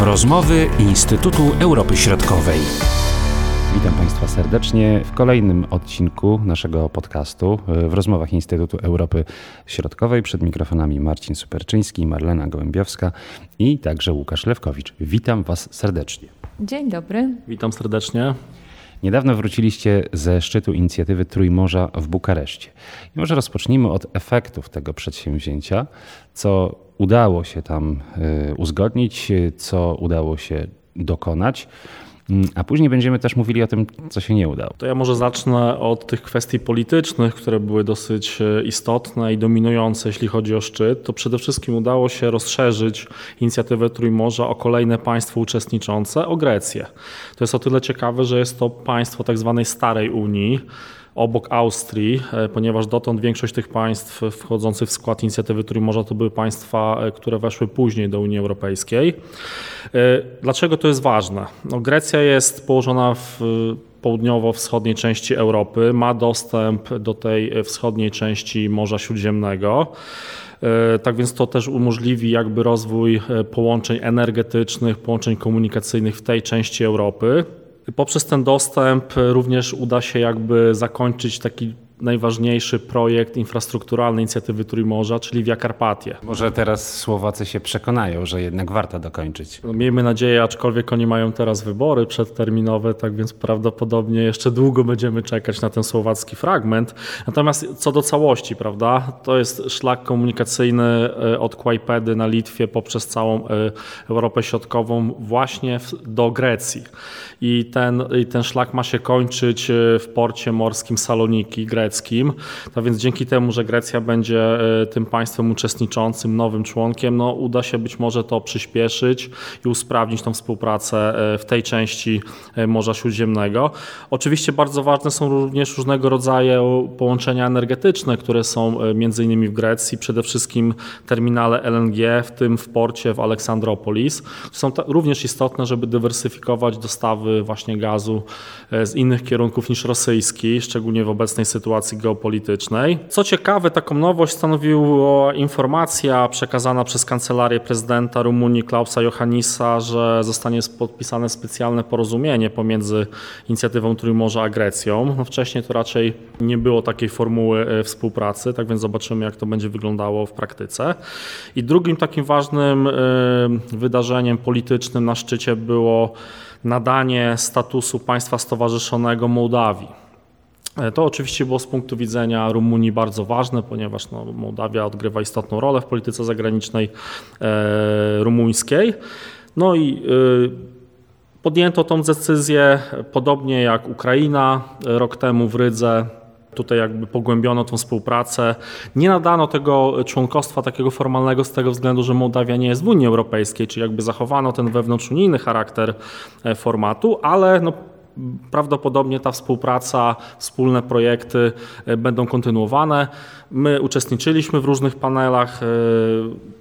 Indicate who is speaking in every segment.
Speaker 1: Rozmowy Instytutu Europy Środkowej.
Speaker 2: Witam Państwa serdecznie w kolejnym odcinku naszego podcastu w rozmowach Instytutu Europy Środkowej. Przed mikrofonami Marcin Superczyński, Marlena Gołębiowska i także Łukasz Lewkowicz. Witam Was serdecznie.
Speaker 3: Dzień dobry.
Speaker 4: Witam serdecznie.
Speaker 2: Niedawno wróciliście ze szczytu inicjatywy Trójmorza w Bukareszcie. I może rozpocznijmy od efektów tego przedsięwzięcia, co udało się tam y, uzgodnić, co udało się dokonać. Mm, a później będziemy też mówili o tym, co się nie udało.
Speaker 4: To ja może zacznę od tych kwestii politycznych, które były dosyć e, istotne i dominujące, jeśli chodzi o szczyt. To przede wszystkim udało się rozszerzyć inicjatywę Trójmorza o kolejne państwo uczestniczące, o Grecję. To jest o tyle ciekawe, że jest to państwo tak zwanej starej Unii obok Austrii, e, ponieważ dotąd większość tych państw wchodzących w skład inicjatywy Trójmorza to były państwa, e, które weszły później do Unii Europejskiej. E, dlaczego to jest ważne? No, Grecja jest położona w południowo-wschodniej części Europy, ma dostęp do tej wschodniej części Morza Śródziemnego. Tak więc to też umożliwi jakby rozwój połączeń energetycznych, połączeń komunikacyjnych w tej części Europy. Poprzez ten dostęp również uda się jakby zakończyć taki najważniejszy projekt infrastrukturalny inicjatywy Trójmorza, czyli Via Carpatia.
Speaker 2: Może teraz Słowacy się przekonają, że jednak warto dokończyć.
Speaker 4: Miejmy nadzieję, aczkolwiek oni mają teraz wybory przedterminowe, tak więc prawdopodobnie jeszcze długo będziemy czekać na ten słowacki fragment. Natomiast co do całości, prawda, to jest szlak komunikacyjny e, od Kłajpedy na Litwie poprzez całą e, Europę Środkową właśnie do Grecji. I ten, i ten szlak ma się kończyć e, w porcie morskim Saloniki, Grecji greckim. No więc dzięki temu, że Grecja będzie e, tym państwem uczestniczącym, nowym członkiem, no uda się być może to przyspieszyć i usprawnić tą współpracę e, w tej części e, Morza Śródziemnego. Oczywiście bardzo ważne są również różnego rodzaju połączenia energetyczne, które są między innymi w Grecji, przede wszystkim terminale LNG, w tym w porcie w Aleksandropolis. Są również istotne, żeby dywersyfikować dostawy właśnie gazu z innych kierunków niż rosyjski, szczególnie w obecnej sytuacji sytuacji geopolitycznej. Co ciekawe, taką nowość stanowiła informacja przekazana przez kancelarię prezydenta Rumunii Klausa Johannisa, że zostanie podpisane specjalne porozumienie pomiędzy inicjatywą Trójmorza a Grecją. No wcześniej to raczej nie było takiej formuły e, współpracy, tak więc zobaczymy, jak to będzie wyglądało w praktyce. I drugim takim ważnym e, wydarzeniem politycznym na szczycie było nadanie statusu państwa stowarzyszonego Mołdawii. E, to oczywiście było z punktu widzenia Rumunii bardzo ważne, ponieważ no, Mołdawia odgrywa istotną rolę w polityce zagranicznej e, rumuńskiej. No i e, podjęto tą decyzję, podobnie jak Ukraina rok temu w Rydze. Tutaj jakby pogłębiono tą współpracę. Nie nadano tego członkostwa takiego formalnego z tego względu, że Mołdawia nie jest w Unii Europejskiej, czyli jakby zachowano ten wewnątrzunijny charakter formatu, ale no, Prawdopodobnie ta współpraca, wspólne projekty e, będą kontynuowane. My uczestniczyliśmy w różnych panelach e,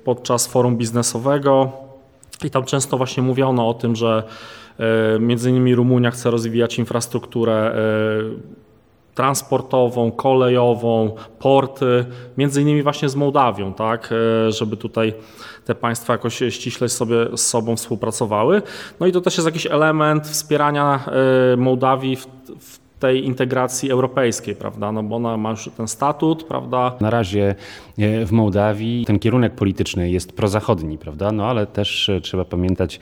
Speaker 4: podczas forum biznesowego i tam często właśnie mówiono o tym, że e, między innymi Rumunia chce rozwijać infrastrukturę transportową, kolejową, porty, między innymi właśnie z Mołdawią, tak, żeby tutaj te państwa jakoś ściśle sobie z sobą współpracowały. No i to też jest jakiś element wspierania e, Mołdawii w, w tej integracji europejskiej, prawda? No bo ona ma już ten statut, prawda?
Speaker 2: Na razie e, w Mołdawii ten kierunek polityczny jest prozachodni, prawda? No ale też e, trzeba pamiętać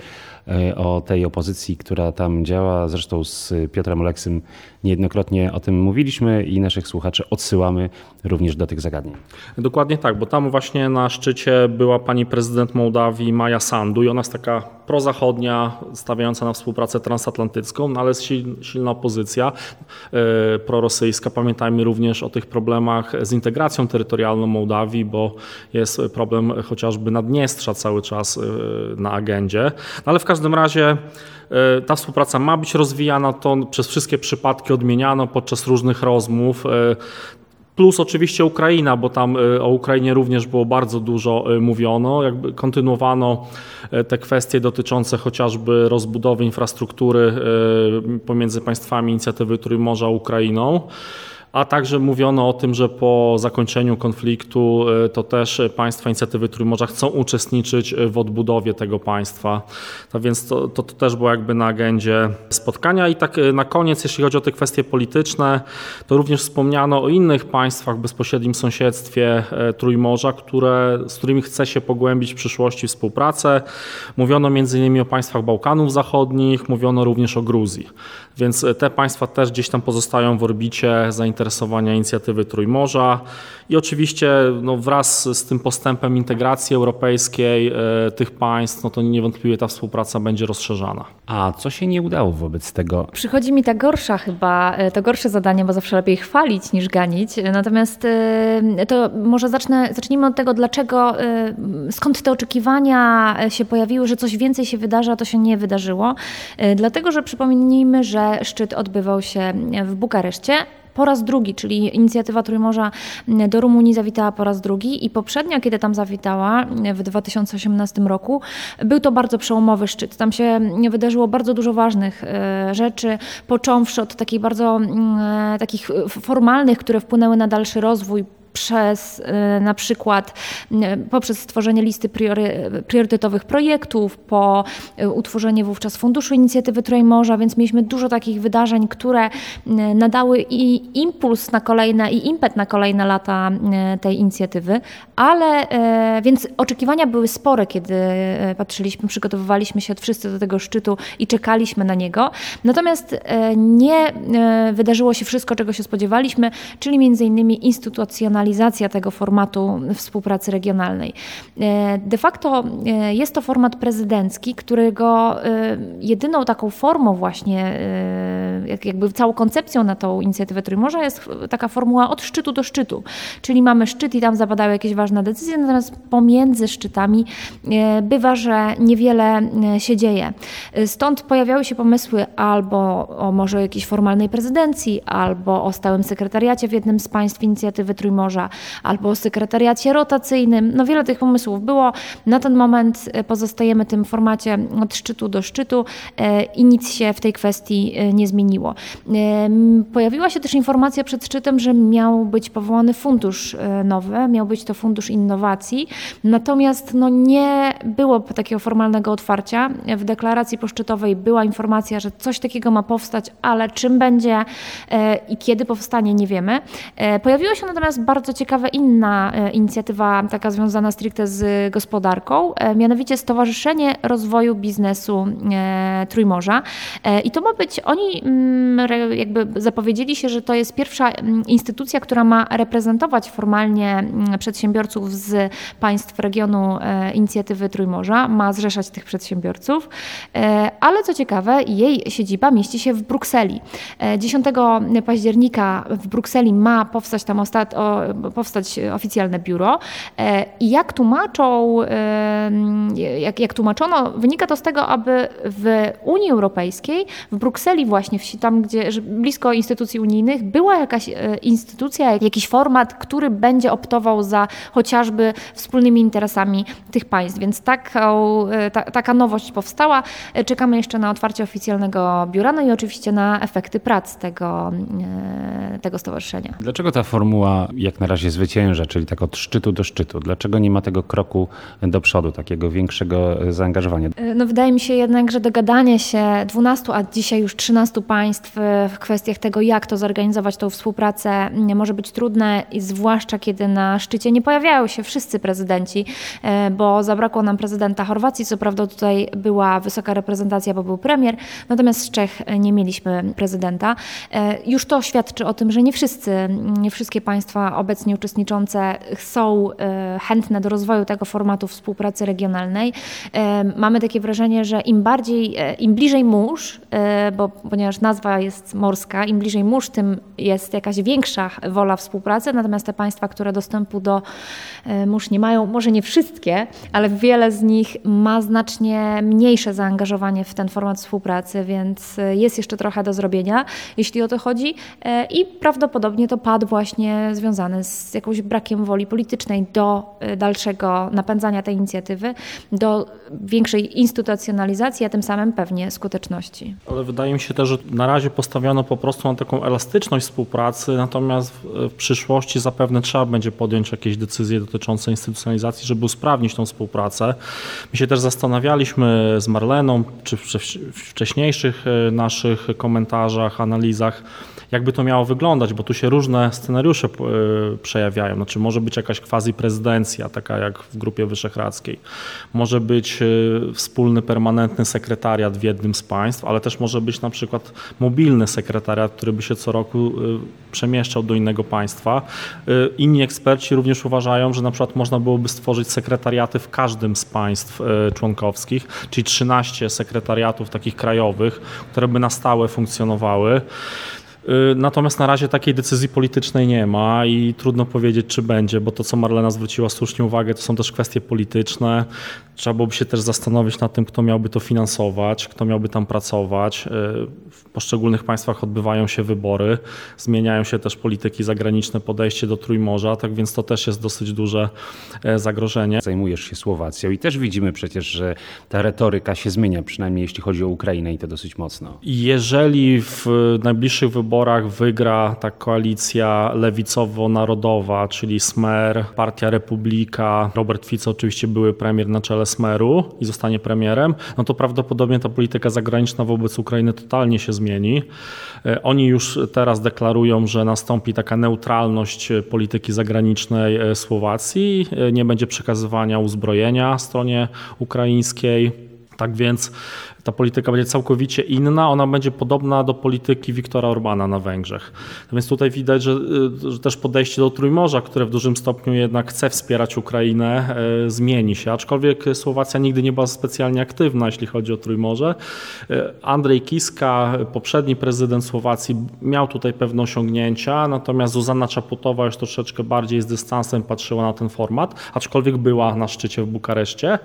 Speaker 2: E, o tej opozycji, która tam działa. Zresztą z Piotrem Oleksym niejednokrotnie o tym mówiliśmy i naszych słuchaczy odsyłamy również do tych zagadnień.
Speaker 4: Dokładnie tak, bo tam właśnie na szczycie była pani prezydent Mołdawii Maja Sandu i ona jest taka prozachodnia, stawiająca na współpracę transatlantycką, no ale silna opozycja e, prorosyjska. Pamiętajmy również o tych problemach z integracją terytorialną Mołdawii, bo jest problem chociażby Naddniestrza cały czas e, na agendzie. No ale w każdym razie e, ta współpraca ma być rozwijana, to przez wszystkie przypadki odmieniano podczas różnych rozmów. Plus oczywiście Ukraina, bo tam e, o Ukrainie również było bardzo dużo mówiono. Jakby kontynuowano te kwestie dotyczące chociażby rozbudowy infrastruktury pomiędzy państwami inicjatywy Trójmorza a Ukrainą. A także mówiono o tym, że po zakończeniu konfliktu to też państwa inicjatywy Trójmorza chcą uczestniczyć w odbudowie tego państwa. No więc to, to, to też było jakby na agendzie spotkania. I tak na koniec, jeśli chodzi o te kwestie polityczne, to również wspomniano o innych państwach w bezpośrednim sąsiedztwie Trójmorza, które, z którymi chce się pogłębić w przyszłości współpracę. Mówiono m.in. o państwach Bałkanów Zachodnich, mówiono również o Gruzji. Więc te państwa też gdzieś tam pozostają w orbicie zainteresowania inicjatywy Trójmorza i oczywiście no, wraz z tym postępem integracji europejskiej e, tych państw, no to niewątpliwie ta współpraca będzie rozszerzana.
Speaker 2: A co się nie udało wobec tego?
Speaker 3: Przychodzi mi ta gorsza chyba, e, to gorsze zadanie, bo zawsze lepiej chwalić niż ganić. Natomiast e, to może zacznę, zacznijmy od tego, dlaczego, e, skąd te oczekiwania się pojawiły, że coś więcej się wydarzy, a to się nie wydarzyło. E, Dlatego, że przypomnijmy, że szczyt odbywał się w Bukareszcie po raz drugi, czyli inicjatywa Trójmorza do Rumunii zawitała po raz drugi i poprzednio, kiedy tam zawitała w 2018 roku, był to bardzo przełomowy szczyt. Tam się wydarzyło bardzo dużo ważnych e, rzeczy, począwszy od takich bardzo mm, e, takich formalnych, które wpłynęły na dalszy rozwój przez e, na przykład e, poprzez stworzenie listy priory, priorytetowych projektów, po e, utworzenie wówczas Funduszu Inicjatywy Trójmorza, więc mieliśmy dużo takich wydarzeń, które nadały i impuls na kolejne i impet na kolejne lata tej inicjatywy, ale więc oczekiwania były spore, kiedy patrzyliśmy, przygotowywaliśmy się wszyscy do tego szczytu i czekaliśmy na niego. Natomiast nie wydarzyło się wszystko, czego się spodziewaliśmy, czyli między innymi instytucjonalizacja realizacja tego formatu współpracy regionalnej. De facto jest to format prezydencki, którego jedyną taką formą właśnie, jakby całą koncepcją na tą inicjatywę Trójmorza jest taka formuła od szczytu do szczytu. Czyli mamy szczyt i tam zapadały jakieś ważne decyzje, natomiast pomiędzy szczytami bywa, że niewiele się dzieje. Stąd pojawiały się pomysły albo o może jakiejś formalnej prezydencji, albo o stałym sekretariacie w jednym z państw inicjatywy Trójmorza, albo o sekretariacie rotacyjnym. No wiele tych pomysłów było. Na ten moment pozostajemy w tym formacie od szczytu do szczytu i nic się w tej kwestii nie zmieniło. Pojawiła się też informacja przed szczytem, że miał być powołany fundusz nowy, miał być to fundusz innowacji, natomiast no nie było takiego formalnego otwarcia. W deklaracji poszczytowej była informacja, że coś takiego ma powstać, ale czym będzie i kiedy powstanie, nie wiemy. Pojawiła się natomiast bardzo ciekawa inna inicjatywa, taka związana stricte z gospodarką, mianowicie Stowarzyszenie Rozwoju Biznesu Trójmorza. I to ma być, oni jakby zapowiedzieli się, że to jest pierwsza instytucja, która ma reprezentować formalnie przedsiębiorców z państw regionu inicjatywy Trójmorza, ma zrzeszać tych przedsiębiorców, ale co ciekawe, jej siedziba mieści się w Brukseli. 10 października w Brukseli ma powstać tam ostat, powstać oficjalne biuro. I jak tłumaczą, jak, jak tłumaczono, wynika to z tego, aby w Unii Europejskiej, w Brukseli właśnie, tam gdzie blisko instytucji unijnych, była jakaś instytucja, jakiś format, który będzie optował za chociażby wspólnymi interesami tych państw. Więc taką, ta, taka nowość powstała. Czekamy jeszcze na otwarcie oficjalnego biura, no i oczywiście na efekty prac tego, tego stowarzyszenia.
Speaker 2: Dlaczego ta formuła jak na razie zwycięża, czyli tak od szczytu do szczytu? Dlaczego nie ma tego kroku do przodu, takiego większego zaangażowania?
Speaker 3: No wydaje mi się jednak, że dogadanie się 12, a dzisiaj już 13 państw w kwestiach tego, jak to zorganizować, tą współpracę, może być trudne, zwłaszcza kiedy na szczycie nie pojawiają się wszyscy prezydenci, bo zabrakło nam prezydenta Chorwacji, co prawda tutaj była wysoka reprezentacja, bo był premier, natomiast z Czech nie mieliśmy prezydenta. Już to świadczy o tym, że nie wszyscy, nie wszystkie państwa obecnie uczestniczące są chętne do rozwoju tego formatu współpracy regionalnej. Mamy takie wrażenie, że im bardziej, im bliżej mórz, bo, ponieważ nazwa jest morska, im bliżej mórz, tym jest jakaś większa wola współpracy, natomiast te państwa, które dostępu do mórz nie mają, może nie wszystkie, ale wiele z nich ma znacznie mniejsze zaangażowanie w ten format współpracy, więc jest jeszcze trochę do zrobienia, jeśli o to chodzi i prawdopodobnie to pad właśnie związany związany z jakąś brakiem woli politycznej do dalszego napędzania tej inicjatywy, do większej instytucjonalizacji, a tym samym pewnie skuteczności.
Speaker 4: Ale wydaje mi się też, że na razie postawiono po prostu na taką elastyczność współpracy, natomiast w, przyszłości zapewne trzeba będzie podjąć jakieś decyzje dotyczące instytucjonalizacji, żeby usprawnić tą współpracę. My się też zastanawialiśmy z Marleną, czy w wcześniejszych e, naszych komentarzach, analizach, jakby to miało wyglądać, bo tu się różne scenariusze e, przejawiają. Znaczy może być jakaś quasi prezydencja, taka jak w Grupie Wyszehradzkiej. Może być e, wspólny, permanentny sekretariat w jednym z państw, ale też może być na przykład mobilny sekretariat, który by się co roku przemieszczał do innego państwa. Inni eksperci również uważają, że na przykład można byłoby stworzyć sekretariaty w każdym z państw członkowskich, czyli 13 sekretariatów takich krajowych, które by na stałe funkcjonowały. Y, natomiast na razie takiej decyzji politycznej nie ma i trudno powiedzieć, czy będzie, bo to, co Marlena zwróciła słusznie uwagę, to są też kwestie polityczne. Trzeba byłoby się też zastanowić nad tym, kto miałby to finansować, kto miałby tam pracować. Y, w poszczególnych państwach odbywają się wybory, zmieniają się też polityki zagraniczne, podejście do Trójmorza, tak więc to też jest dosyć duże e, zagrożenie.
Speaker 2: Zajmujesz się Słowacją i też widzimy przecież, że ta retoryka się zmienia, przynajmniej jeśli chodzi o Ukrainę i to dosyć mocno.
Speaker 4: Jeżeli w najbliższych wyborach wygra ta koalicja lewicowo-narodowa, czyli Smer, Partia Republika, Robert Fico oczywiście były premier na czele Smeru i zostanie premierem, no to prawdopodobnie ta polityka zagraniczna wobec Ukrainy totalnie się zmieni. E, oni już teraz deklarują, że nastąpi taka neutralność polityki zagranicznej e, Słowacji, e, nie będzie przekazywania uzbrojenia stronie ukraińskiej. Tak więc ta polityka będzie całkowicie inna, ona będzie podobna do polityki Viktora Orbana na Węgrzech. Więc tutaj widać, że, y, że, też podejście do Trójmorza, które w dużym stopniu jednak chce wspierać Ukrainę, e, zmieni się. Aczkolwiek Słowacja nigdy nie była specjalnie aktywna, jeśli chodzi o Trójmorze. E, Andrzej Kiska, poprzedni prezydent Słowacji, miał tutaj pewne osiągnięcia, natomiast Zuzanna Czaputowa już troszeczkę bardziej z dystansem patrzyła na ten format, aczkolwiek była na szczycie w Bukareszcie.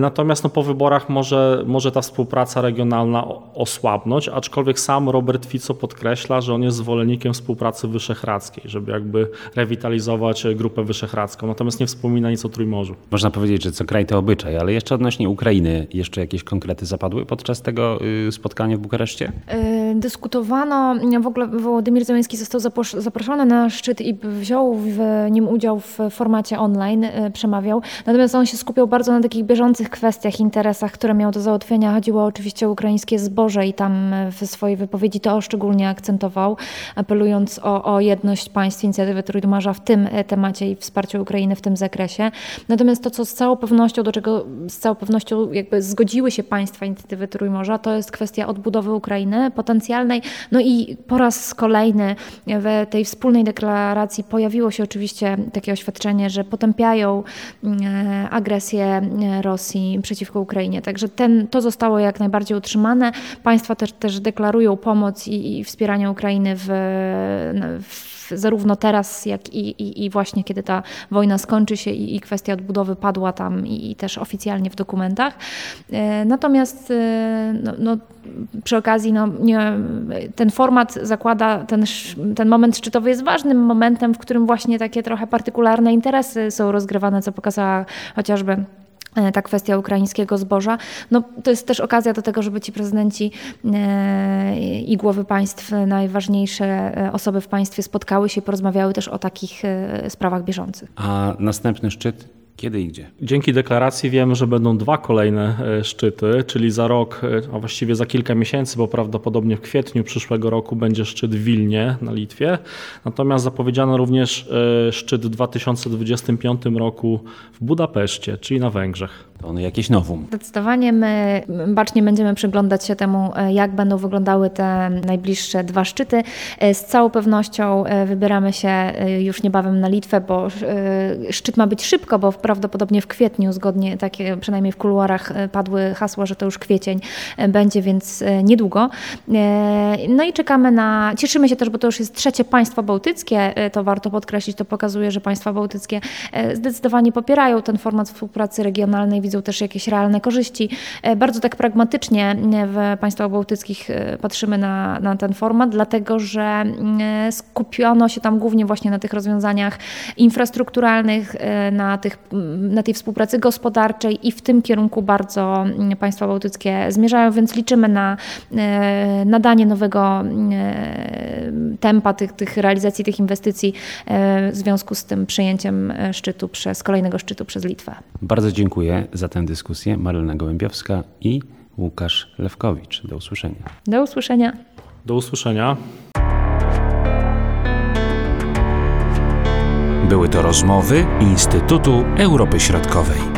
Speaker 4: Natomiast no, po wyborach może, może ta współpraca regionalna osłabnąć, aczkolwiek sam Robert Fico podkreśla, że on jest zwolennikiem współpracy wyszehradzkiej, żeby jakby rewitalizować Grupę Wyszehradzką. Natomiast nie wspomina nic o Trójmorzu.
Speaker 2: Można powiedzieć, że co kraj to obyczaj, ale jeszcze odnośnie Ukrainy, jeszcze jakieś konkrety zapadły podczas tego y, spotkania w Bukareszcie?
Speaker 3: E, dyskutowano, w ogóle Wołodymir Zełenski został zaproszony na szczyt i wziął w nim udział w formacie online, e, przemawiał. Natomiast on się skupiał bardzo na takich bieżących kwestiach, interesach, które miał do załatwienia. Chodziło oczywiście o ukraińskie zboże i tam w swojej wypowiedzi to szczególnie akcentował, apelując o, o jedność państw inicjatywy Trójmarza w tym e, temacie i wsparciu Ukrainy w tym zakresie. Natomiast to, co z całą pewnością, do czego z całą pewnością jakby zgodziły się państwa inicjatywy Trójmorza, to jest kwestia odbudowy Ukrainy potencjalnej. No i po raz kolejny w tej wspólnej deklaracji pojawiło się oczywiście takie oświadczenie, że potępiają e, agresję Rosji przeciwko Ukrainie. Także ten, to zostało jak najbardziej utrzymane. Państwa też, też deklarują pomoc i, i wspieranie Ukrainy w, w zarówno teraz, jak i, i, i, właśnie kiedy ta wojna skończy się i, i kwestia odbudowy padła tam i, też oficjalnie w dokumentach. E, natomiast e, no, no, przy okazji no, nie, ten format zakłada, ten, ten moment szczytowy jest ważnym momentem, w którym właśnie takie trochę partykularne interesy są rozgrywane, co pokazała chociażby ta kwestia ukraińskiego zboża. No, to jest też okazja do tego, żeby ci prezydenci e, i głowy państw, najważniejsze e, osoby w państwie spotkały się i porozmawiały też o takich sprawach bieżących.
Speaker 2: A następny szczyt kiedy i gdzie?
Speaker 4: Dzięki deklaracji wiemy, że będą dwa kolejne e, szczyty, czyli za rok, e, a właściwie za kilka miesięcy, bo prawdopodobnie w kwietniu przyszłego roku będzie szczyt w Wilnie na Litwie. Natomiast zapowiedziano również e, szczyt w 2025 roku w Budapeszcie, czyli na Węgrzech.
Speaker 2: To jakieś nowum.
Speaker 3: Zdecydowanie my bacznie będziemy przyglądać się temu, jak będą wyglądały te najbliższe dwa szczyty. Z całą pewnością wybieramy się już niebawem na Litwę, bo szczyt ma być szybko, bo prawdopodobnie w kwietniu, zgodnie takie przynajmniej w kuluarach e, padły hasła, że to już kwiecień e, będzie, więc e, niedługo. No i czekamy na, cieszymy się też, bo to już jest trzecie państwo bałtyckie, to warto podkreślić, to pokazuje, że państwa bałtyckie zdecydowanie popierają ten format współpracy regionalnej widzą też jakieś realne korzyści. E, bardzo tak pragmatycznie w państwach bałtyckich patrzymy na, na ten format, dlatego że skupiono się tam głównie właśnie na tych rozwiązaniach infrastrukturalnych, na, tych, na tej współpracy gospodarczej i w tym kierunku bardzo państwa bałtyckie zmierzają, więc liczymy na nadanie nowego tempa tych, tych realizacji tych inwestycji w związku z tym przyjęciem szczytu przez kolejnego szczytu przez Litwę.
Speaker 2: Bardzo dziękuję za tę dyskusję. Marlena Gołębiowska i Łukasz Lewkowicz. Do usłyszenia.
Speaker 3: Do usłyszenia.
Speaker 4: Do usłyszenia.
Speaker 1: Były to rozmowy Instytutu Europy Środkowej.